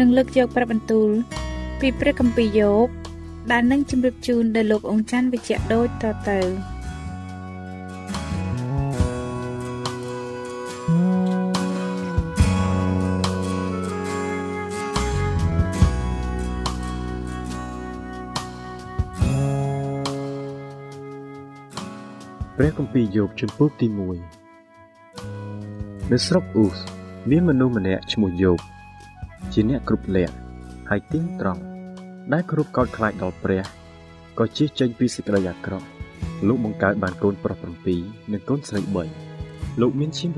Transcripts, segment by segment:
នឹងលើកយកព្រះបន្ទូល ពីព្រះគម្ពីរយោបដែលនឹងជម្រាបជូនដល់លោកអង្ចាន់វិជ្ជៈដូចតទៅព្រះគម្ពីរយោបជំពូកទី1នៅស្រុកអ៊ូសមានមនុស្សម្នាក់ឈ្មោះយោប ជាអ្នកគ្រប់លក្ខហើយទៀងត្រង់ដែលគ្រប់កោតខ្លាចដល់ព្រះក៏ជិះចេញពីសេចក្តីអាក្រក់លោកបង្កើតបានកូនប្រុស7និងកូនស្រី3លោកមានឈាម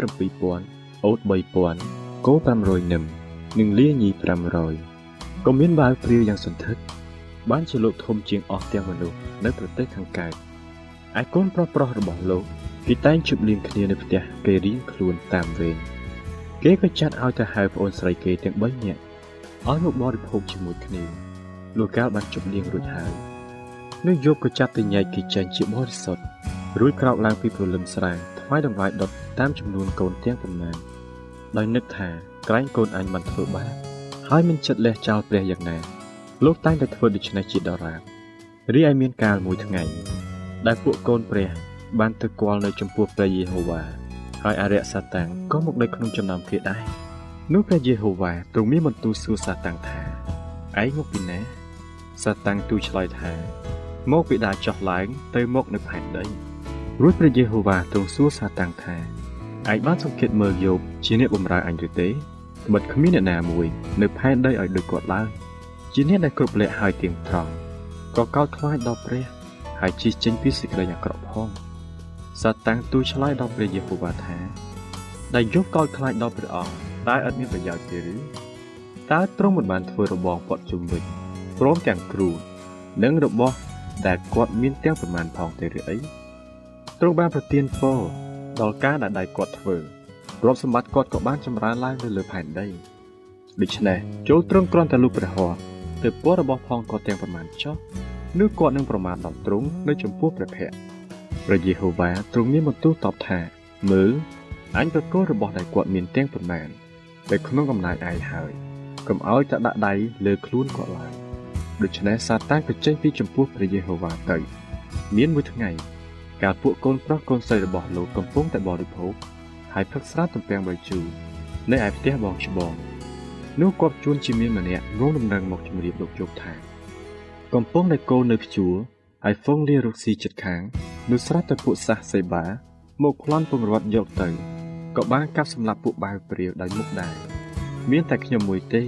7000អូត3000គោ500នឹមនិងលាញី500ក៏មានបាវព្រាវយ៉ាងសន្ធឹកបានជាលោកធំជាងអស់ទាំងមនុស្សនៅប្រទេសខាងកើតឯកូនប្រុសប្រុសរបស់លោកគេតែងជប់លៀងគ្នានៅផ្ទះគេរៀងខ្លួនតាមវេន គេក៏ចាត់ឲ្យទៅហៅប្អូនស្រីគេទាំង3នាក់ឲ្យមកបរិភោគជាមួយគ្នាលោកកាលបានជប់លៀងរួចហើយនោះយកក៏ចាប់ទៅញែកគេចេញជាបរិសុទ្ធរួចក្រោកឡើងពីព្រលឹមស្រាងថ្វាយដង្វាយដុតតាមចំនួនកូនទាំងប៉ុន្មានដោយនឹកថាក្រែងកូនអញបានធ្វើបាបហើយមិនចិត្តលះចោលព្រះយ៉ាងណាលោកតែងតែធ្វើដូច្នេះជាដរាបរីឯមានកាលមួយថ្ងៃ ដែលពួកកូនព្រះ បានទៅគាល់នៅចំពោះព្រះយេហូវ៉ា ហើយអរិយសាតាំងក៏មកនៅក្នុងចំណោមគេដែរនោះព្រះយេហូវ៉ាទ្រង់មានបន្ទូលសួរសាតាំងថាឯងមកពីណាសាតាំងទូលឆ្លើយថា មកពីដើរចុះឡើង ទៅមកនៅផែនដីរួចព្រះយេហូវ៉ាទ្រង់សួរសាតាំងថាឯងបានសង្កេតមើលយោបជាអ្នកបម្រើអញឬទេបិទគ្មានអ្នកណាមួយ នៅផែនដីឲ្យដូចគាត់ឡើយជាអ្នកដែលគ្រប់លក្ខហើយទៀងត្រង់ក៏កោតខ្លាចដល់ព្រះ ហើយជិះចេញពីសេចក្តីអាក្រក់ផង សាតាំងទូលឆ្លើយដល់ព្រះយេហូវ៉ាថាដែលយកកោតខ្លាចដល់ព្រះអង្គតើឥតមានប្រយោជន៍ទេឬតើទ្រង់មិនបានធ្វើរបងពាត់ជុំវិញព្រមទាំងគ្រូនិងរបស់ដែលគាត់មានទាំងប្រមាណផងទេឬអីទ្រង់បានប្រទានពរដល់ការដែលដៃគាត់ធ្វើទ្រព្យសម្បត្តិគាត់ក៏បានចម្រើនឡើងនៅលើផែនដីដូច្នេះចូលទ្រង់គ្រាន់តែលុបព្រះហស្ថទៅពររបស់ផងគាត់ទាំងប្រមាណចុះនោះគាត់នឹងប្រមាថដល់ទ្រង់នៅចំពោះព្រះភ័ក្ត្រ ព្រះយេហូវ៉ាទ្រង់មានបន្ទូលតបថាមើលអញប្រគល់របស់ដែលគាត់មានទាំងប៉ុន្មានតែក្នុងអំណាចឯងហើយកុំឲ្យតែដាក់ដៃលើខ្លួនគាត់ឡើយដូច្នេះសាតាំងក៏ចេញពីចំពោះព្រះយេហូវ៉ាទៅមានមួយថ្ងៃកាលពួកកូនប្រុសកូនស្រីរបស់លោកកំពុងតែបរិភោគហើយផឹកស្រាទំពាំងបាយជូរនៅឯផ្ទះបងច្បងនោះគាត់ជួនជាមានម្នាក់ងងដំណឹងមកជម្រាបលោកជោគថា កំពុងតែកូននៅខ្ជួរ ហើយហ្វុងលារកស៊ីចិត្តខាងនោះស្រាប់តែពួកសាសសេបាមកប្លន់ពង្រត់យកទៅក៏បានកាប់សម្លាប់ពួកបាវព្រាវដោយមុខដែរមានតែខ្ញុំមួយទេ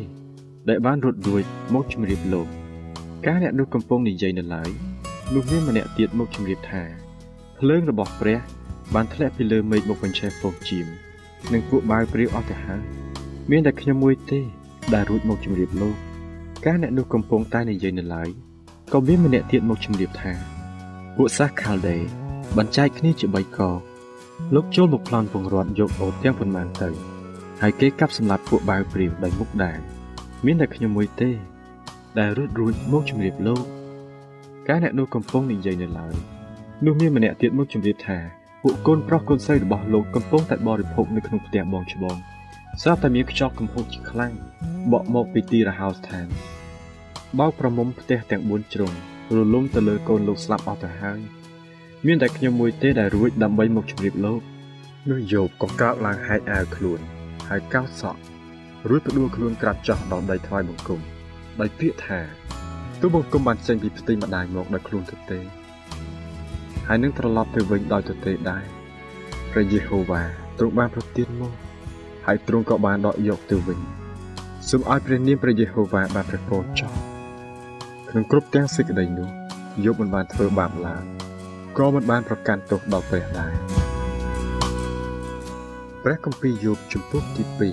ដែលបានរត់រួចមកជម្រាបលោកការអ្នកនោះកំពុងនិយាយនៅឡើយនោះមានម្នាក់ទៀតមកជម្រាបថាភ្លើងរបស់ព្រះ បានធ្លាក់ពីលើមេឃមកបញ្ឆេះហ្វូងជីមនិងពួកបាវព្រាវអស់ទៅហើយមានតែខ្ញុំមួយទេ ដែលរួចមកជម្រាបលោកការអ្នកនោះកំពុងតែនិយាយនៅឡើយ ក៏មានម្នាក់ទៀតមកជម្រាបថាពួកសាសខាល់ដេបញ្ចែកគ្នាជា3កលោកចូលមកប្លន់ពងរត់យកអូតទាំងប៉ុន្មានទៅហើយគេកាប់សម្លាប់ពួកបាវព្រាវដោយមុខដែរមានតែខ្ញុំមួយទេ ដែលរត់រួចមកជម្រាបលោកកាលអ្នកនោះកំពុងនិយាយនៅឡើយនោះមានម្នាក់ទៀតមកជម្រាបថាពួកកូនប្រុសកូនស្រីរបស់លោកកំពុងតែបរិភោគនៅក្នុងផ្ទះបងច្បងស្រាប់តែមានខ្យល់កំហុសជាខ្លាំងបក់មកពីទីរហោស្ថាន បោកប្រមុំផ្ទះទាំង4ជ្រុងរលំទៅលើកូនលោកស្លាប់អស់ទៅហើយមានតែខ្ញុំមួយទេដែលរួចដើម្បីមកជម្រាបលោកនោះយោបក៏កើកឡើងហែកអាវខ្លួន ហើយកោតសក់រួចផ្ដួលខ្លួនក្រាបចុះដល់ដីថ្វាយបង្គំដោយពាក្យថាទោះបង្គំបានចេញពីផ្ទៃម្ដាយមកដោយខ្លួនទៅទេហើយនឹងត្រឡប់ទៅវិញដោយទៅទេដែរព្រះយេហូវ៉ាទ្រង់បានប្រទានមកហើយទ្រង់ក៏បានដកយកទៅវិញសូមឲ្យព្រះនាមព្រះយេហូវ៉ាបានប្រកបចោលក្នុងគ្រប់ទាំងសេចក្តីនោះយោបមិនបានធ្វើបាបឡើយក៏មិនបានប្រកាន់ទោសដល់ព្រះដែរព្រះគម្ពីរយោបជំពូកទី2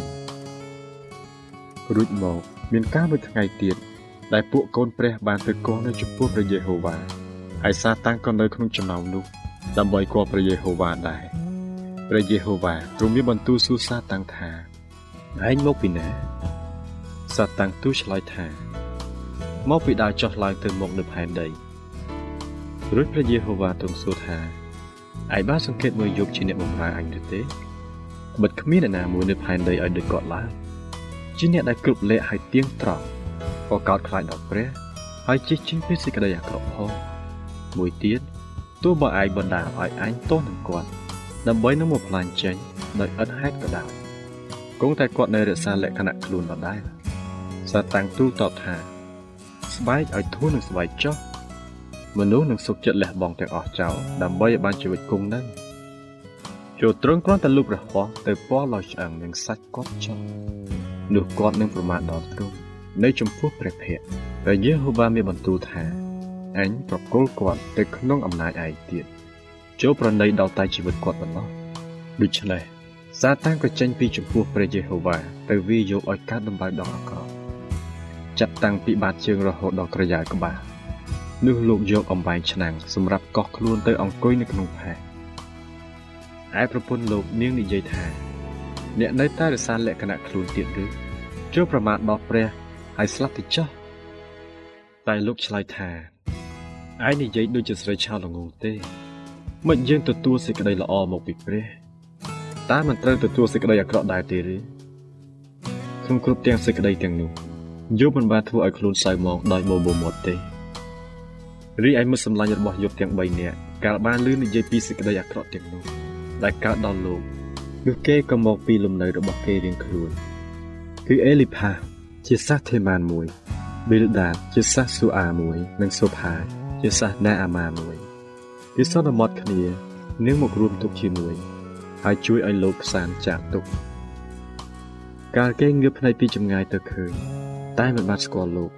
រួចមកមានការមួយថ្ងៃទៀតដែលពួកកូនព្រះបានទៅគាល់នៅចំពោះព្រះយេហូវ៉ាហើយសាតាំងក៏នៅក្នុងចំណោមនោះដើម្បីគាល់ព្រះយេហូវ៉ាដែរព្រះយេហូវ៉ាទ្រង់មានបន្ទូលសួរសាតាំងថាឯងមកពីណាសាតាំងទូលឆ្លើយថា មកពីដើរចុះឡើងទៅមកនៅផែនដីរួចព្រះយេហូវ៉ាទ្រង់សួរថាឯងបានសង្កេតមើលយប់ជាអ្នកបម្រើអញឬទេបិទគ្មានអ្នកណាមួយនៅផែនដីឲ្យដូចគាត់ឡើយជាអ្នកដែលគ្រប់លក្ខហើយទៀងត្រង់ក៏កោតខ្លាចដល់ព្រះហើយជិះជិញពីសេចក្តីអាក្រក់ផងមួយទៀតទោះបើឯងបណ្ដាឲ្យអញទោសនឹងគាត់ដើម្បីនឹងមកផ្លាញ់ចេញដោយឥតហេតុក៏ដោយគង់តែគាត់នៅរក្សាលក្ខណៈខ្លួនដដែលសាតាំងទូលតបថា ស្បែកឲ្យធូរនឹងស្បែកចុះមនុស្សនឹងសុខចិត្តលះបង់ទាំងអស់ចោលដើម្បីឲ្យបានជីវិតគង់នឹងចូលត្រង់គ្រាន់តែលុបរហ័សទៅពណ៌លោឆ្អឹងនឹងសាច់គាត់ចោលនោះគាត់នឹងប្រមាថដល់ទ្រង់នៅចំពោះព្រះភ័ក្ត្រព្រះយេហូវ៉ាមានបន្ទូលថាអញប្រគល់គាត់ទៅក្នុងអំណាចឯងទៀតចូលប្រណីដល់តែជីវិតគាត់ប៉ុណ្ណោះដូច្នេះសាតាំងក៏ចេញពីចំពោះព្រះយេហូវ៉ាទៅវាយកឲ្យកើតដំបៅដល់អាក្រក់ ចាប់តាំងពីបាតជើងរហូតដល់ក្រយ៉ាក្បាលនោះលោកយកអំបែងឆ្នាំងសម្រាប់កោះខ្លួនទៅអង្គុយនៅក្នុងផែឯប្រពន្ធលោកនាងនិយាយថា អ្នកនៅតែរក្សាលក្ខណៈខ្លួនទៀតឬចូលប្រមាថដល់ព្រះហើយស្លាប់ទៅចោះតែលោកឆ្លើយថាឯងនិយាយដូចជាស្រីឆោល្ងងទេមិនយើងទទួលសេចក្តីល្អមកពីព្រះតើមិនត្រូវទទួលសេចក្តីអាក្រក់ដែរទេឬក្នុងគ្រប់ទាំងសេចក្តីទាំងនោះ យោបមិនបានធ្វើឲ្យខ្លួនសៅមកដោយបបោមាត់ទេរីឯមិត្តសម្លាញ់របស់យោបទាំង3នាក់កាលបានលឺនិយាយពីសេចក្តីអាក្រក់ទាំងនោះដែលកើតដល់លោកនោះគេក៏មកពីលំនៅរបស់គេរៀងខ្លួនគឺអេលីផាជាសាសថេម៉ានមួយប៊ីលដាតជាសាសស៊ូអាមួយ និងសូផាជាសាសណាអាម៉ាមួយគេសន្មត់គ្នានឹងមករួមទុកជាមួយហើយជួយឲ្យលោកផ្សានចាកទុកកាលគេងើបភ្នែកពីចម្ងាយទៅឃើញ តែមិនបានស្គាល់លោក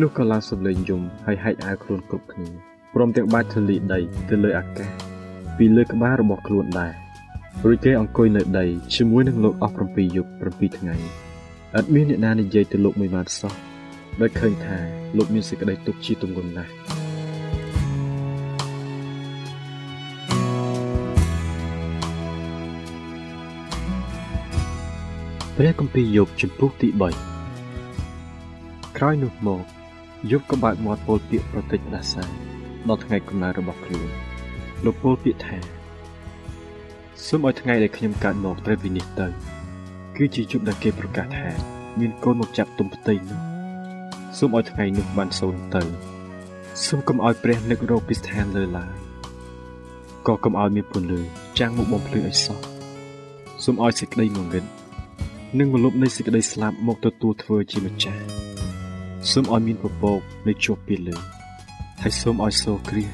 នោះក៏ឡើងសំឡេងយំហើយហែកអាវខ្លួនគ្រប់គ្នាព្រមទាំងបាច់ធលីដីទៅលើអាកាសពីលើក្បាលរបស់ខ្លួនដែររួចគេអង្គុយនៅដីជាមួយនឹងលោកអស់7យប់7ថ្ងៃអត់មានអ្នកណានិយាយទៅលោកមួយបានសោះដោយឃើញថាលោកមានសេចក្តីទុក្ខជាទម្ងន់ណាស់ព្រះគម្ពីរយោបជំពូកទី3 ក្រោយនោះមកយប់ក៏បើកមាត់ពោលពាក្យប្រតិចផ្ដាសាយដល់ថ្ងៃកំណើតរបស់ខ្លួនលោកពោលពាក្យថាសូមឲ្យថ្ងៃដែលខ្ញុំកើតមកត្រូវវិនិច្ឆ័យទៅ គឺជាជប់ដែលគេប្រកាសថា មានកូនមកចាប់ទុំផ្ទៃនោះសូមឲ្យថ្ងៃនោះបានសូន្យទៅសូមកុំឲ្យព្រះនឹករកពីស្ថានលើឡើយក៏កុំឲ្យមានពន្លឺចាំងមកបំភ្លឺឲ្យសោះសូមឲ្យសេចក្តីងងឹតនិងមលប់នៃសេចក្តីស្លាប់មកទទួលធ្វើជាម្ចាស់ សូមឲ្យមានពពកនៅជាប់ពីលើហើយសូមឲ្យសូរគ្រា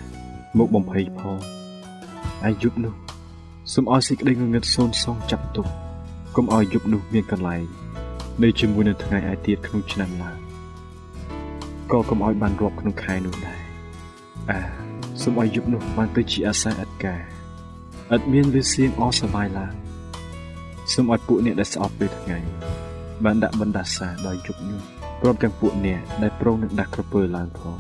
មកបំភ័យផងអាយុនោះសូមឲ្យសេចក្តីងងឹតសូនសងចាប់ទុកកុំឲ្យយប់នោះមានកន្លែងនៅជាមួយនឹងថ្ងៃឯទៀតក្នុងឆ្នាំឡើងក៏កុំឲ្យបានរាប់ក្នុងខែនោះដែរអាសូមឲ្យយប់នោះបានទៅជាអាសាអត់ការអត់មានលឺសៀងអសបាយឡើយសូមឲ្យពួកអ្នកដែលស្អប់ពេលថ្ងៃបានដាក់បណ្ដាសាដល់យប់នោះ ព្រមទាំងពួកអ្នកដែលប្រងនឹងដាក់ក្រពើឡើងផង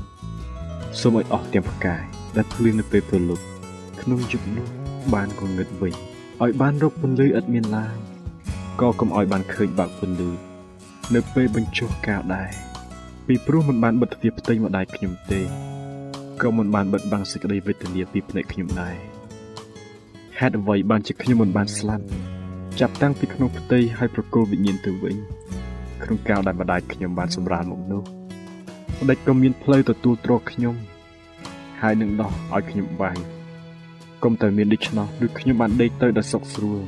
សូមឲ្យអស់ទាំងផ្កាយដែលភ្លឺនៅពេលព្រលប់ក្នុងយប់នោះបានកងឹតវិញឲ្យបានរកពន្លឺឥតមានឡើយក៏កុំឲ្យបានឃើញបាក់ពន្លឺនៅពេលបញ្ចុះកាលដែរពីព្រោះមិនបានបិទទ្វារផ្ទៃម្ដាយខ្ញុំទេក៏មិនបានបិទបាំងសេចក្តីវេទនាពីភ្នែកខ្ញុំដែរហេតុអ្វីបានជាខ្ញុំមិនបានស្លាប់ចាប់តាំងពីក្នុងផ្ទៃហើយប្រគល់វិញ្ញាណទៅវិញ ក្នុងកាលដែលម្ដាយខ្ញុំបានសម្រាលមកនោះម្ដេចក៏មានផ្លូវទទួលទ្រខ្ញុំ ហើយនឹងដោះឲ្យខ្ញុំបាញ់កុំតែមានដូច្នោះឬខ្ញុំបានដេកទៅដោយសុខស្រួល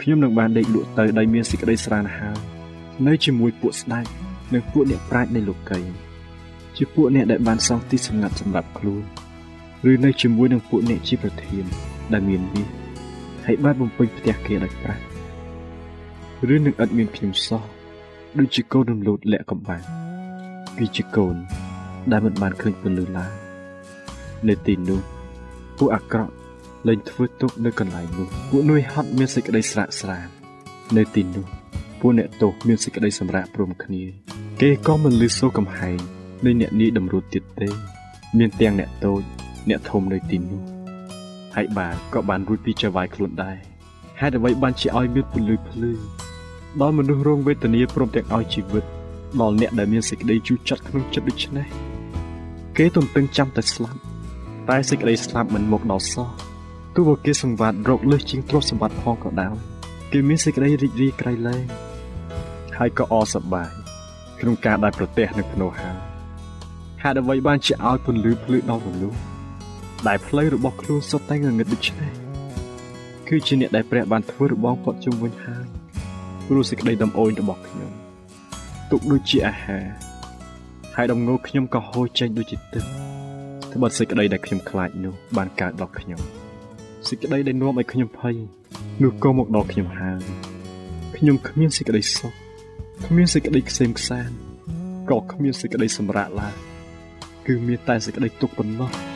ខ្ញុំនឹងបានដេកលក់ទៅដោយមានសេចក្តីស្រានហើយនៅជាមួយពួកស្ដេចនិងពួកអ្នកប្រាជ្ញនៃលោកីជាពួកអ្នកដែលបានសង់ទីសម្ងាត់សម្រាប់ខ្លួនឬនៅជាមួយនឹងពួកអ្នកជាប្រធានដែលមានមាសហើយបានបំពេញផ្ទះគេដោយប្រាក់ឬនឹងឥតមានខ្ញុំសោះ ដូចជាកូនរំលោតលាក់កំបាំងគឺជាកូនដែលមិនបានឃើញពលឺឡើយនៅទីនោះពួកអាក្រក់លែងធ្វើទុកនៅកន្លែងនោះពួកនួយហត់មានសេចក្តីស្រាកស្រាននៅទីនោះពួកអ្នកទោសមានសេចក្តីសម្រាកព្រមគ្នា គេក៏មិនលឺសូរកំហែងនៃអ្នកនាយតម្រួតទៀតទេ មានទាំងអ្នកតូចអ្នកធំនៅទីនោះហើយបាទក៏បានរួចពីចវាយខ្លួនដែរហេតុអ្វីបានជាឲ្យមានពលឺភ្លឺ ដល់មនុស្សរងវេទនាព្រមទាំងឲ្យជីវិតដល់អ្នកដែលមានសេចក្តីជូរចត់ក្នុងចិត្តដូចនេះគេទន្ទឹងចាំតែស្លាប់តែសេចក្តីស្លាប់មិនមកដល់សោះទោះបើគេសង្វាតរកលើសជាងទ្រព្យសម្បត្តិផងក៏ដោយគេមានសេចក្តីរីករាយក្រៃលែងហើយក៏អសប្បាយក្នុងការដែលប្រទះនឹងភ្នោហាហេតុអ្វីបានជាឲ្យពន្លឺភ្លឺដល់មនុស្សដែលផ្លូវរបស់ខ្លួនសុទ្ធតែងងឹតដូច្នេះគឺជាអ្នកដែលព្រះបានធ្វើរបងផុតជុំវិញហើយ ព្រោះសេចក្តីដំអូនរបស់ខ្ញុំទុកដូចជាអាហារហើយដំងោខ្ញុំក៏ហូរចេញដូចជាទឹកត្បិតសេចក្តីដែលខ្ញុំខ្លាចនោះបានកើតដល់ខ្ញុំសេចក្តីដែលនាំឲ្យខ្ញុំភ័យនោះក៏មកដល់ខ្ញុំហើយខ្ញុំគ្មានសេចក្តីសុខគ្មានសេចក្តីខ្សែមខ្សានក៏គ្មានសេចក្តីសម្រាកឡើយគឺមានតែសេចក្តីទុក្ខប៉ុណ្ណោះ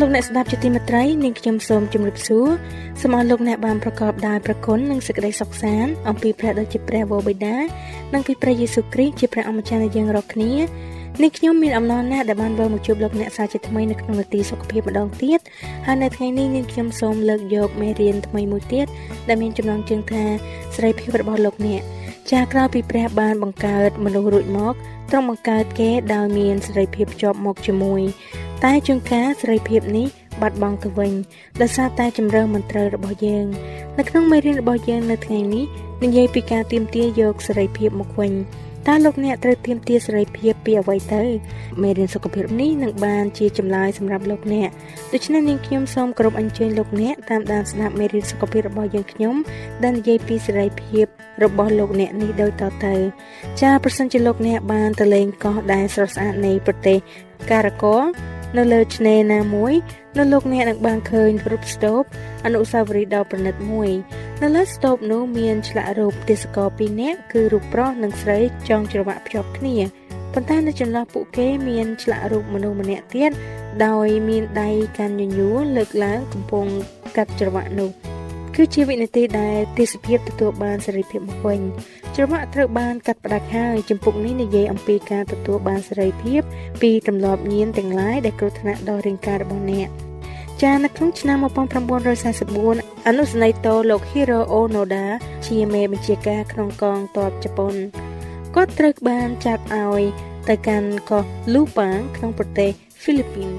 លោកអ្នកស្ដាប់ជាទីមេត្រីនាងខ្ញុំសូមជម្រាបសួរសូមអរលោកអ្នកបានប្រកបដោយព្រះគុណនិងសេចក្តីសុខសាន្តអំពីព្រះដ៏ជាព្រះវរបិតានិងពីព្រះយេស៊ូវគ្រីស្ទជាព្រះអម្ចាស់នៃយើងរាល់គ្នានេះខ្ញុំមានអំណរណាស់ដែលបានវិលមកជួបលោកអ្នកសាជាថ្មីនៅក្នុងនាទីសុខភាពម្ដងទៀតហើយនៅថ្ងៃនេះនាងខ្ញុំសូមលើកយកមេរៀនថ្មីមួយទៀតដែលមានចំណងជើងថាសេរីភាពរបស់លោកអ្នកចាក្រោយពីព្រះបានបង្កើតមនុស្សរួចមកទ្រង់បង្កើតគេដោយមានសេរីភាពជាប់មកជាមួយ តែជួនកាលសេរីភាពនេះបាត់បង់ទៅវិញដោយសារតែជំរឿមិនត្រូវរបស់យើង នៅក្នុងមេរៀនរបស់យើងនៅថ្ងៃនេះនិយាយពីការទៀមទាយកសេរីភាពមកវិញតើលោកអ្នកត្រូវទៀមទាសេរីភាពពីអ្វីទៅមេរៀនសុខភាពនេះនឹងបានជាចម្លើយសម្រាប់លោកអ្នកដូច្នេះនាងខ្ញុំសូមគោរពអញ្ជើញលោកអ្នកតាមដានស្ដាប់មេរៀនសុខភាពរបស់យើងខ្ញុំដែលនិយាយពីសេរីភាពរបស់លោកអ្នកនេះដូចតទៅចាប្រសិនជាលោកអ្នកបានទៅលេងកោះដែលស្រស់ស្អាតនៃប្រទេសការ៉ាកូ នៅលើឆ្នេរណាមួយនៅលោកអ្នកនឹងបានឃើញរូបស្ទូបអនុស្សាវរីយ៍ដ៏ប្រណិតមួយ នៅលើស្ទូបនោះមានឆ្លាក់រូបទេសករពីរនាក់គឺរូបប្រុសនិងស្រីចងច្រវាក់ភ្ជាប់គ្នាប៉ុន្តែនៅចន្លោះពួកគេមានឆ្លាក់រូបមនុស្សម្នាក់ទៀតដោយមានដៃកាន់ញញួរលើកឡើងកំពុងកាត់ច្រវាក់នោះ គឺជាវិនាទីដែលទេសភាពទទួលបានសេរីភាពមកវិញច្រវាក់ត្រូវបានកាត់ផ្ដាច់ហើយចម្ពុកនេះនិយាយអំពីការទទួលបានសេរីភាពពីទម្លាប់ញៀនទាំងឡាយដែលគ្រោះថ្នាក់ដល់រាងកាយរបស់អ្នកចានៅក្នុងឆ្នាំ1944អនុសេនីយ៍តូលោក Hiro Onoda ជាមេបញ្ជាការក្នុងកងទ័ពជប៉ុនគាត់ត្រូវបានចាប់ឲ្យទៅកាន់កោះ Lupang ក្នុងប្រទេសហ្វីលីពីន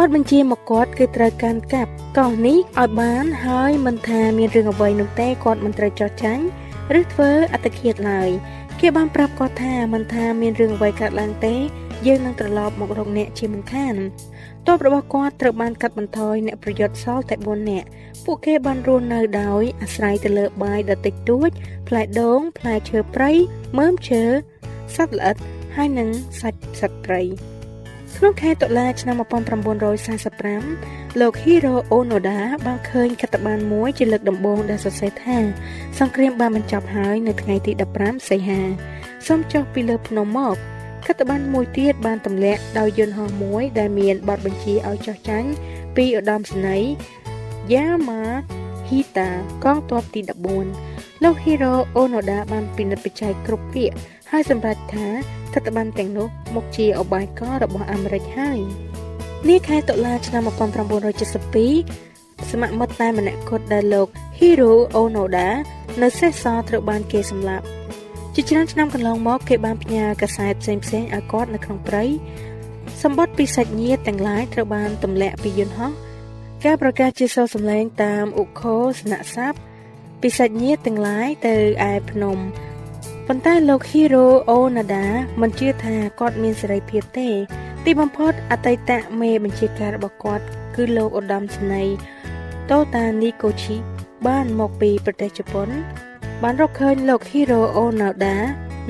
បទបញ្ជាមកគាត់គឺត្រូវកាន់កាប់កោះនេះឲ្យបានហើយមិនថាមានរឿងអ្វីនោះទេគាត់មិនត្រូវចោះចាញ់ឬធ្វើអត្តឃាតឡើយគេបានប្រាប់គាត់ថាមិនថាមានរឿងអ្វីកើតឡើងទេយើងនឹងត្រឡប់មករកអ្នកជាមិនខានទ័ពរបស់គាត់ត្រូវបានកាត់បន្ថយអ្នកប្រយុទ្ធសល់តែ4នាក់ពួកគេបានរស់នៅដោយអាស្រ័យទៅលើបាយដ៏តិចតួចផ្លែដូងផ្លែឈើព្រៃមើមឈើសត្វល្អិតហើយនិងសាច់សត្វព្រៃ ក្នុងខែតុលាឆ្នាំ1945លោក Hiro Onoda បានឃើញខិត្តប័ណ្ណមួយជាលើកដំបូងដែលសរសេរថា សង្គ្រាមបានបញ្ចប់ហើយនៅថ្ងៃទី15សីហាសូមចុះពីលើភ្នំមកខិត្តប័ណ្ណមួយទៀតបានទម្លាក់ដោយយន្តហោះមួយដែលមានបទបញ្ជាឲ្យចោះចាញ់ពីឧត្តមសេនីយ៍ Yamahita កងទ័ពទី14លោក Hiro Onoda បានពិនិត្យបច្ច័យគ្រប់ពាក្យ ហើយសម្រេចថាខិត្តប័ណ្ណទាំងនោះមកជាអបាយករបស់អាមេរិកហើយនាខែតុលាឆ្នាំ1972សមមិត្តតែម្នាក់គត់ដែលលោក Hiro Onoda នៅសេសសល់ត្រូវបានគេសម្លាប់ជាច្រើនឆ្នាំកន្លងមកគេបានផ្ញើកាសែតផ្សេងផ្សេងឲ្យគាត់នៅក្នុងព្រៃសម្បត្តិពីសាច់ញាតិទាំងឡាយត្រូវបានទម្លាក់ពីយន្តហោះការប្រកាសជាសរសម្លេងតាមឧខោសនៈស័ព្ទពីសាច់ញាតិទាំងឡាយទៅឯភ្នំ ប៉ុន្តែលោក Hiro Onoda មិនជឿថាគាត់មានសេរីភាពទេ ទីបំផុតអតីតមេបញ្ជាការរបស់គាត់ គឺលោកឧត្តមសេនីយ៍ Tota Nikochi បានមកពីប្រទេសជប៉ុន បានរកឃើញលោក Hiro Onoda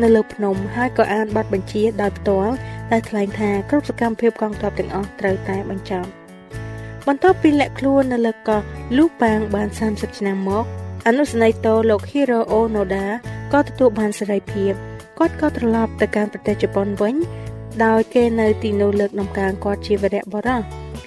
នៅលើភ្នំហើយក៏អានបទបញ្ជាដោយផ្ទាល់ដែលថ្លែងថាគ្រប់សកម្មភាពកងទ័ពទាំងអស់ត្រូវតែបញ្ចប់បន្ទាប់ពីលាក់ខ្លួននៅលើកោះលូប៉ាងបាន30ឆ្នាំមកអនុសេនីយ៍តូលោក Hiro Onoda ក៏ទទួលបានសេរីភាពគាត់ក៏ត្រឡប់ទៅកាន់ប្រទេសជប៉ុនវិញដោយគេនៅទីនោះលើកដំកើងគាត់ជាវីរៈបុរស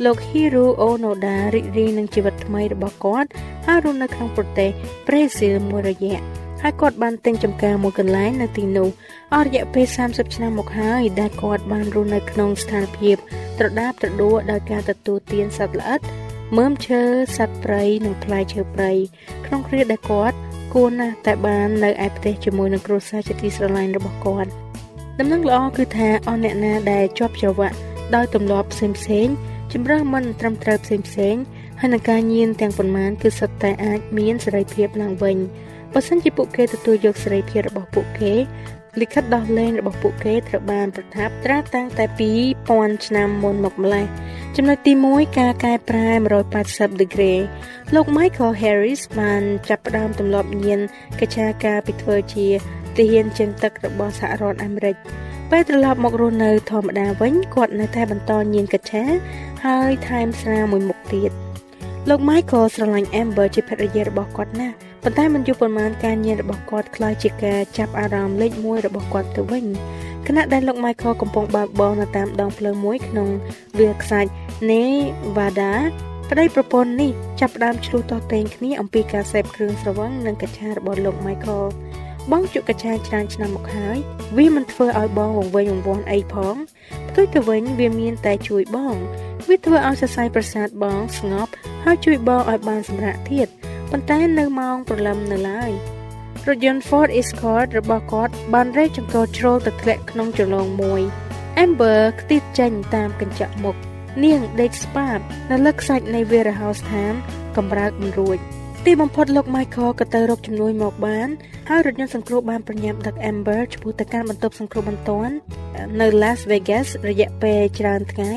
លោក Hiro Onoda រីករាយនឹងជីវិតថ្មីរបស់គាត់ហើយរស់នៅក្នុងប្រទេសប្រេស៊ីលមួយរយៈហើយគាត់បានទិញចំការមួយកន្លែងនៅទីនោះអស់រយៈពេល30ឆ្នាំមកហើយដែលគាត់បានរស់នៅក្នុងស្ថានភាពត្រដាបត្រដួដោយការទទួលទានសត្វល្អិតមើមឈើសត្វព្រៃនិងផ្លែឈើព្រៃក្នុងគ្រាដែលគាត់ គួរណាស់តែបាននៅឯប្រទេសជាមួយនឹងគ្រួសារជាទីស្រឡាញ់របស់គាត់ដំណឹងល្អគឺថាអស់អ្នកណាដែលជាប់ច្រវាក់ដោយទម្លាប់ផ្សេងផ្សេងជំរឿមិនត្រឹមត្រូវផ្សេងផ្សេងហើយនឹងការញៀនទាំងប៉ុន្មានគឺសុទ្ធតែអាចមានសេរីភាពឡើងវិញបើសិនជាពួកគេទទួលយកសេរីភាពរបស់ពួកគេ លិខិតដោះលែងរបស់ពួកគេត្រូវបានប្រថាប់ត្រាតាំងតែ2000ឆ្នាំមុនមកម្លេះចំណុចទី1ការកែប្រែ180 degree លោក Michael Harris បានចាប់ផ្ដើមទម្លាប់ញៀនកច្ឆាការពីធ្វើជាទាហានជើងទឹករបស់សហរដ្ឋអាមេរិកពេលត្រឡប់មករស់នៅធម្មតាវិញគាត់នៅតែបន្តញៀនកច្ឆាហើយថែមស្រាមួយមុខទៀតលោក Michael ស្រឡាញ់ Amber ជាភរិយារបស់គាត់ណាស់ ប៉ុន្តែមិនយូរប៉ុន្មានការញៀនរបស់គាត់คล้ายជាការចាប់អារម្មណ៍លេខ1របស់គាត់ទៅវិញខណៈដែលលោក Michael កំពុងបើកបរនៅតាមដងផ្លូវមួយក្នុងវាលខ្សាច់ Nevada ប្តីប្រពន្ធនេះចាប់ផ្ដើមឆ្លោះតតេងគ្នាអំពីការសេពគ្រឿងស្រវឹងនិងកញ្ឆារបស់លោក Michael បងជក់កញ្ឆាច្រើនឆ្នាំមកហើយវាមិនធ្វើឲ្យបងវង្វេងវង្វាន់អីផងផ្ទុយទៅវិញវាមានតែជួយបងវាធ្វើឲ្យសរសៃប្រសាទបងស្ងប់ហើយជួយបងឲ្យបានសម្រាកទៀត ប៉ុន្តែនៅម៉ោងព្រលឹមនៅឡើយរថយន្ត Ford Escort របស់គាត់បានរែកចង្កូតជ្រុលទៅធ្លាក់ក្នុងចលងមួយ Amber ខ្ទិះចេញតាមកញ្ចក់មុខនាងដេកស្បាតនៅលើខ្សាច់នៃ warehouse ឋានកំរើកមិនរួចទីបំផុតលោក Michael ក៏ទៅរកជំនួយមកបានហើយរថយន្តសង្គ្រោះបានប្រញាប់ដឹក Amber ឆ្ពោះទៅកាន់បន្ទប់សង្គ្រោះបន្ទាន់នៅ Las Vegas រយៈពេលច្រើនថ្ងៃ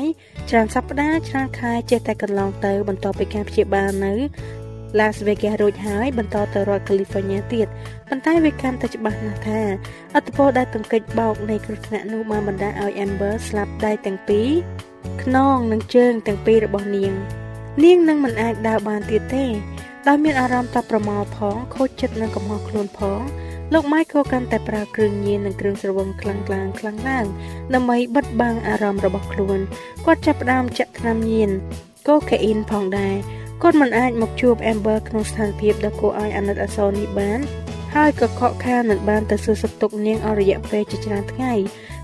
ច្រើនសប្តាហ៍ច្រើនខែចេះតែកន្លងទៅបន្ទាប់ពីការព្យាបាលនៅ Las Vegas រួចហើយបន្តទៅរដ្ឋ California ទៀតប៉ុន្តែវាកាន់តែច្បាស់ណាស់ថាអត្តពលដែលទង្គិចបោកនៃគ្រោះថ្នាក់នោះបានបណ្ដាលឲ្យ Amber ស្លាប់ដៃទាំងពីរខ្នងនិងជើងទាំងពីររបស់នាង នាងនឹងមិនអាចដើរបានទៀតទេដោយមានអារម្មណ៍តាប្រមល់ផងខូចចិត្តនិងកំហុសខ្លួនផងលោក Michael កាន់តែប្រើគ្រឿងញៀននិងគ្រឿងស្រវឹងខ្លាំងខ្លាំងខ្លាំងឡើងដើម្បីបិទបាំងអារម្មណ៍របស់ខ្លួនគាត់ចាប់ផ្ដើមចាក់ថ្នាំញៀនកូកាអ៊ីនផងដែរ គាត់មិនអាចមកជួប Amber ក្នុងស្ថានភាពដ៏គួរឲ្យអាណិតអាសូរនេះបាន ហើយក៏ខកខានមិនបានទៅសួរសុខទុក្ខនាងអស់រយៈពេលជាច្រើនថ្ងៃ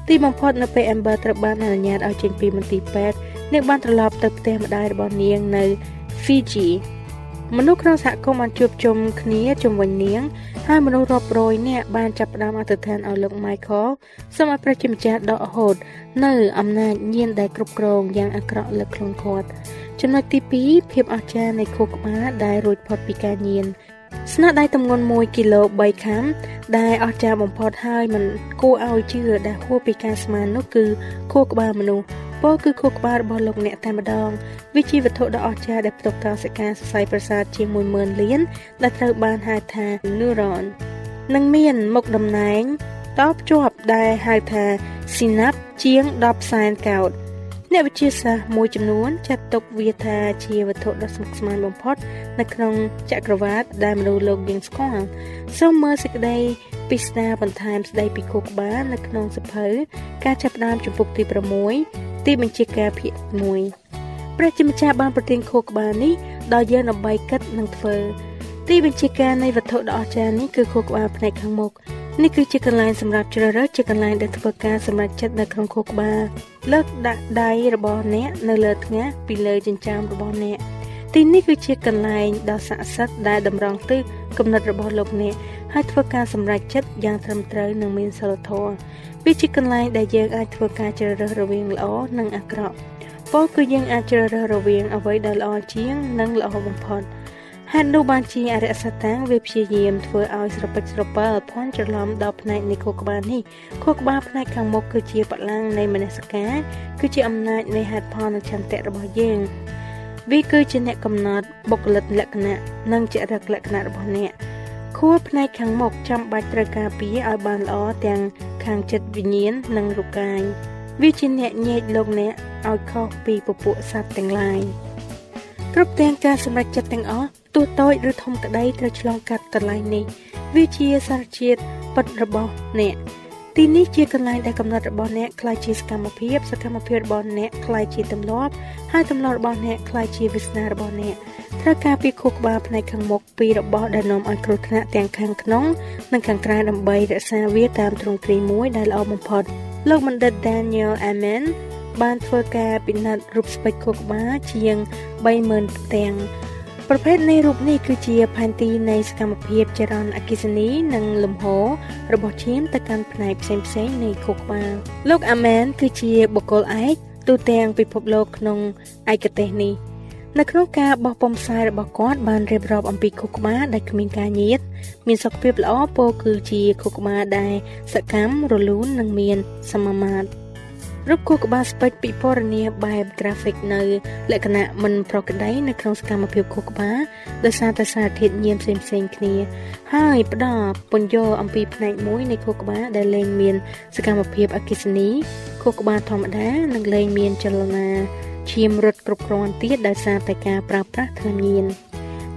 ទីបំផុតនៅពេល Amber ត្រូវបានអនុញ្ញាតឲ្យចេញពីមន្ទីរពេទ្យនាងបានត្រឡប់ទៅផ្ទះម្ដាយរបស់នាងនៅ Fiji មនុស្សក្នុងសហគមន៍បានជួបជុំគ្នាជុំវិញនាងហើយមនុស្សរាប់រយនាក់បានចាប់ផ្ដើមអធិដ្ឋានឲ្យលោក Michael សូមឲ្យព្រះជាម្ចាស់ដកហូត នៅអំណាចញៀនដែលគ្រប់គ្រងយ៉ាងអាក្រក់លើខ្លួនគាត់ ចំណុចទី2ភាពអស្ចារ្យនៃខួរក្បាលដែលរួចផុតពីការញៀនស្នាដៃទម្ងន់1គីឡូ3ខាំដែលអស្ចារ្យបំផុតហើយមិនគួរឲ្យជឿដែលហួសពីការស្មាននោះគឺខួរក្បាលមនុស្សពោលគឺខួរក្បាលរបស់លោកអ្នកតែម្ដងវាជាវត្ថុដ៏អស្ចារ្យដែលផ្ទុកកោសិកាសរសៃប្រសាទជាង10000លានដែលត្រូវបានហៅថា neuron និងមានមុខតំណែងតភ្ជាប់ដែលហៅថា synapse ជាង10សែនកោដ អ្នកវិទ្យាសាស្ត្រមួយចំនួនចាត់ទុកវាថាជាវត្ថុដ៏ស្មុគស្មាញបំផុត នៅក្នុងចក្រវាឡដែលមនុស្សលោកយើងស្គាល់សូមមើលសេចក្តីពិស្ដារបន្ថែមស្ដីពីខួរក្បាលនៅក្នុងសភៅការចាប់ផ្ដើមជំពូកទី6ទីបញ្ជាការភាគ1ព្រះជាម្ចាស់បានប្រទានខួរក្បាលនេះដល់យើងដើម្បីគិតនិងធ្វើ ទីបញ្ជាការនៃវត្ថុដ៏អស្ចារ្យនេះគឺខួរក្បាលផ្នែកខាងមុខ នេះគឺជាកន្លែងសម្រាប់ជ្រើសរើសជាកន្លែងដែលធ្វើការសម្រេចចិត្តនៅក្នុងខួរក្បាលលើកដាក់ដៃរបស់អ្នកនៅលើថ្ងាសពីលើចិញ្ចើមរបស់អ្នកទីនេះគឺជាកន្លែងដ៏ស័ក្តិសិទ្ធិដែលតម្រង់ទិសគំនិតរបស់លោកអ្នកហើយធ្វើការសម្រេចចិត្តយ៉ាងត្រឹមត្រូវនិងមានសិលធម៌វាជាកន្លែងដែលយើងអាចធ្វើការជ្រើសរើសរវាងល្អនិងអាក្រក់ពោលគឺយើងអាចជ្រើសរើសរវាងអ្វីដែលល្អជាងនិងល្អបំផុត ហេតុនោះបានជាអរិយសតាំងវាព្យាយាមធ្វើឲ្យស្រពេចស្រពិលភ័ន្តច្រឡំដល់ផ្នែកនៃខួរក្បាលនេះខួរក្បាលផ្នែកខាងមុខគឺជាបលាំងនៃមនសិការគឺជាអំណាចនៃហេតុផលនិងឆន្ទៈរបស់យើងវាគឺជាអ្នកកំណត់បុគ្គលិកលក្ខណៈនិងចរិតលក្ខណៈរបស់អ្នកខួរផ្នែកខាងមុខចាំបាច់ត្រូវការពារឲ្យបានល្អទាំងខាងចិត្តវិញ្ញាណនិងរូបកាយវាជាអ្នកញែកលោកអ្នកឲ្យខុសពីពពួកសត្វទាំងឡាយ គ្រប់ទាំងការសម្រេចចិត្តទាំងអស់ទោះតូចឬធំក្តីត្រូវឆ្លងកាត់កន្លែងនេះវាជាសារជាតិពិតរបស់អ្នកទីនេះជាកន្លែងដែលកំណត់របស់អ្នកខ្លាយជាសកម្មភាពសកម្មភាពរបស់អ្នកខ្លាយជាទម្លាប់ហើយទម្លាប់របស់អ្នកខ្លាយជាវាសនារបស់អ្នកត្រូវការពីខួរក្បាលផ្នែកខាងមុខពីរបស់ដែលនាំឲ្យគ្រោះថ្នាក់ទាំងខាងក្នុងនិងខាងក្រៅដើម្បីរក្សាវាតាមទ្រង់ទ្រាយមួយដែលល្អបំផុតលោកបណ្ឌិត Daniel Amen បានធ្វើការពិនិត្យរូបស្ពេចខួរក្បាលជាង30000ផ្ទាំងប្រភេទនៃរូបនេះគឺជាផែនទីនៃសកម្មភាពចរន្តអគ្គិសនីនិងលំហូររបស់ឈាមទៅកាន់ផ្នែកផ្សេងៗនៃខួរក្បាលលោកអាមែនគឺជាបុគ្គលឯកទូទាំងពិភពលោកក្នុងឯកទេសនេះនៅក្នុងការបោះពុម្ពផ្សាយរបស់គាត់បានរៀបរាប់អំពីខួរក្បាលដែលគ្មានការញៀតមានសុខភាពល្អពោលគឺជាខួរក្បាលដែលសកម្មរលូននិងមានសមាមាត្រ រូបគូក្បាលស្ពេចពិពណ៌នាបែប graphic នៅលក្ខណៈមិនប្រក្រតីនៅក្នុងសកម្មភាពគូក្បាលដោយសារតែសារធាតុញៀនផ្សេងៗគ្នា ហើយផ្ដល់ពន្យល់អំពីផ្នែកមួយនៃគូក្បាលដែលលែងមាន សកម្មភាពអគិសនីគូក្បាលធម្មតានិងលែងមានចលនាឈាមរត់គ្រប់គ្រាន់ទៀតដោយសារតែការប្រើប្រាស់ថ្នាំញៀន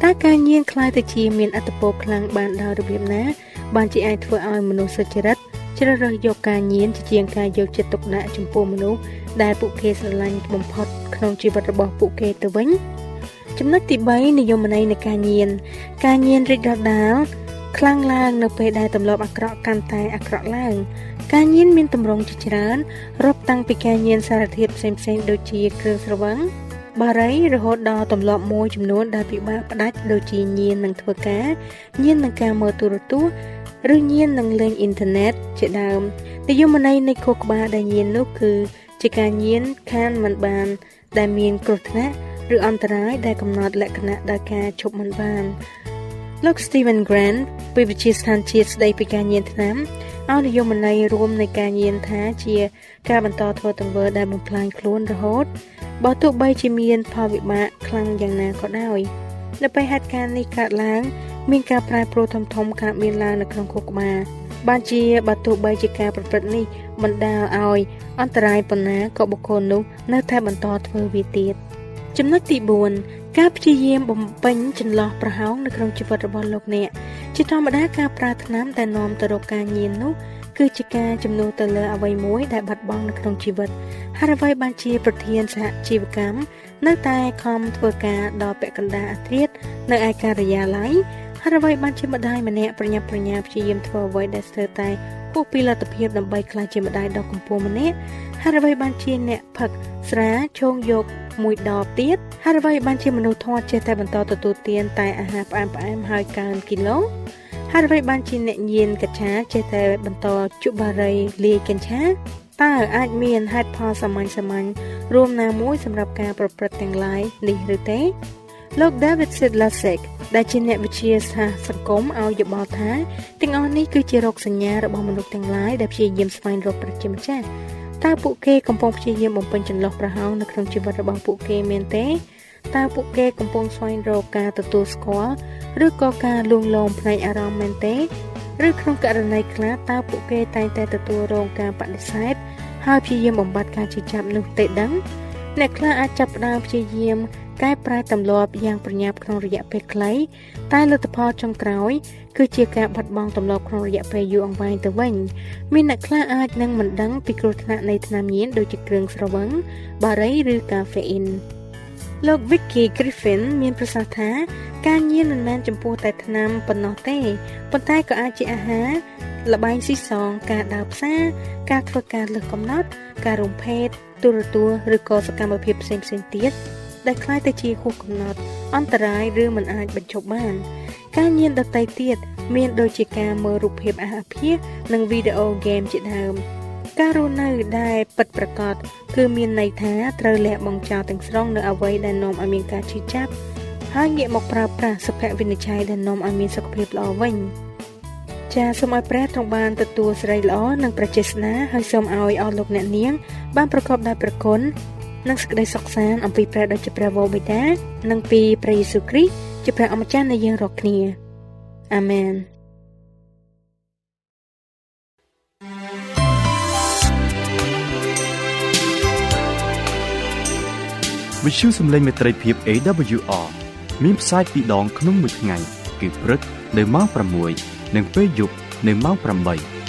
តើការញៀនខ្លាយទៅជាមានអត្តពលខ្លាំងបានដោយរបៀបណា បានជាអាចធ្វើឲ្យមនុស្សសុចរិត ជ្រើសរើសយកការញៀនជាជាងការយកចិត្តទុកដាក់ចំពោះមនុស្សដែលពួកគេស្រឡាញ់បំផុតក្នុងជីវិតរបស់ពួកគេទៅវិញចំណុចទី3និយមន័យនៃការញៀនការញៀនរីកដុះដាលខ្លាំងឡើងនៅពេលដែលទម្លាប់អាក្រក់កាន់តែអាក្រក់ឡើង ការញៀនមានទម្រង់ជាច្រើនរាប់តាំងពីការញៀនសារធាតុផ្សេងៗដូចជាគ្រឿងស្រវឹងបារីរហូតដល់ទម្លាប់មួយចំនួនដែលពិបាកផ្ដាច់ដូចជាញៀននឹងធ្វើការញៀននឹងការមើលទូរទស្សន៍ ឬញៀននឹងលេងអ៊ីនធឺណិតជាដើមនិយមន័យនៃខួរក្បាលដែលញៀននោះគឺជាការញៀនខានមិនបាន ដែលមានគ្រោះថ្នាក់ឬអន្តរាយដែលកំណត់លក្ខណៈដោយការឈប់មិនបានលោក Steven Grant ពីវិទ្យាស្ថានជាតិស្ដីពីការញៀនថ្នាំឲ្យនិយមន័យរួមនៃការញៀនថាជា ការបន្តធ្វើទង្វើដែលបំផ្លាញខ្លួនរហូតបើទោះបីជាមានផលវិបាកខ្លាំងយ៉ាងណាក៏ដោយនៅពេលហេតុការណ៍នេះកើតឡើង មានការប្រែប្រួលធំធំកើតមានឡើងនៅក្នុងខួរក្បាលបានជាបើទោះបីជាការប្រព្រឹត្តនេះបណ្ដាលឲ្យអន្តរាយប៉ុណ្ណាក៏បុគ្គលនោះនៅតែបន្តធ្វើវាទៀតចំណុចទី4ការព្យាយាមបំពេញចន្លោះប្រហោងនៅក្នុងជីវិតរបស់លោកអ្នកជាធម្មតាការប្រើថ្នាំដែលនាំទៅរកការញៀននោះគឺជាការជំនួសទៅលើអ្វីមួយដែលបាត់បង់នៅក្នុងជីវិតហើយអ្វីបានជាប្រធានសហជីវកម្មនៅតែខំធ្វើការដល់ពាក់កណ្ដាលអាធ្រាត្រនៅឯការិយាល័យ ហើយអ្វីបានជាម្ដាយម្នាក់ប្រញាប់ប្រញាល់ព្យាយាមធ្វើអ្វីដែលស្ទើរតែហពោះពីលទ្ធភាពដើម្បីក្លាយជាម្ដាយដ៏កំពូលម្នាក់ហើយអ្វីបានជាអ្នកផឹកស្រាឈោងយកមួយដបទៀតហើយអ្វីបានជាមនុស្សធាត់ចេះតែបន្តទទួលទានតែអាហារផ្អែមផ្អែមហើយកើនគីឡូហើយអ្វីបានជាអ្នកញៀនកច្ឆាចេះតែបន្តជក់បារីលាយកញ្ឆាតើអាចមានហេតុផលសាមញ្ញសាមញ្ញរួមណាមួយសម្រាប់ការប្រព្រឹត្តទាំងឡាយនេះឬទេលោក David Sidlasek ដែលជាអ្នកវិទ្យាសាស្ត្រសង្គមឲ្យយោបល់ថាទាំងអស់នេះគឺជារោគសញ្ញារបស់មនុស្សទាំងឡាយដែលព្យាយាមស្វែងរកប្រជាម្ចាស់តើពួកគេកំពុងព្យាយាមបំពេញចន្លោះប្រហោងនៅក្នុងជីវិតរបស់ពួកគេមែនទេតើពួកគេកំពុងស្វែងរកការទទួលស្គាល់ឬក៏ការលួងលោមផ្នែកអារម្មណ៍មែនទេឬក្នុងករណីខ្លះតើពួកគេតែងតែទទួលរងការបដិសេធហើយព្យាយាមបំបត្តិការជិះចាប់នោះទេដឹងអ្នកខ្លះអាចចាប់ផ្ដើមព្យាយាម កែប្រែទម្លាប់យ៉ាងប្រញាប់ក្នុងរយៈពេលខ្លីតែលទ្ធផលចុងក្រោយ គឺជាការបាត់បង់ទម្លាប់ក្នុងរយៈពេលយូរអង្វែងទៅវិញមានអ្នកខ្លះអាចនឹងមិនដឹងពីគ្រោះថ្នាក់នៃថ្នាំញៀនដូចជាគ្រឿងស្រវឹងបារីឬកាហ្វេអ៊ីនលោក Vicky Griffin មានប្រសាសន៍ថាការញៀនមិនមែនចំពោះតែថ្នាំប៉ុណ្ណោះទេប៉ុន្តែក៏អាចជាអាហារលបែងស៊ីសងការដើរផ្សារការធ្វើការលើសកំណត់ ការរំភេទទូរទស្សន៍ឬក៏សកម្មភាពផ្សេងៗទៀត ដែលคล้ายទៅជាហួសកំណត់អន្តរាយឬមិនអាចបញ្ឈប់បាន ការញៀនដតីទៀតមានដូចជាការមើលរូបភាពអាហារភាសនិងវីដេអូហ្គេមជាដើមការរស់នៅដែលពិតប្រាកដគឺមានន័យថាត្រូវលះបង់ចោលទាំងស្រុងនៅអ្វីដែលនាំឲ្យមានការឈឺចាប់ហើយងាកមកប្រើប្រាស់សុភវិនិច្ឆ័យដែលនាំឲ្យមានសុខភាពល្អវិញចាសូមឲ្យព្រះទ្រង់បានទទួលសេរីល្អនិងប្រជាស្នាហើយសូមឲ្យអស់លោកអ្នកនាង បានប្រកបដោយព្រះគុណ និងសេចក្តីសុខសាន្តអំពីព្រះដ៏ជាព្រះវរបិតា និងពីព្រះយេស៊ូវគ្រីស្ទជាព្រះអម្ចាស់នៃយើងរាល់គ្នាអាមែនវិទ្យុសំឡេងមេត្រីភាព AWR មានផ្សាយពីរដងក្នុងមួយថ្ងៃ គឺព្រឹកនៅម៉ោង6និងពេលយប់នៅម៉ោង8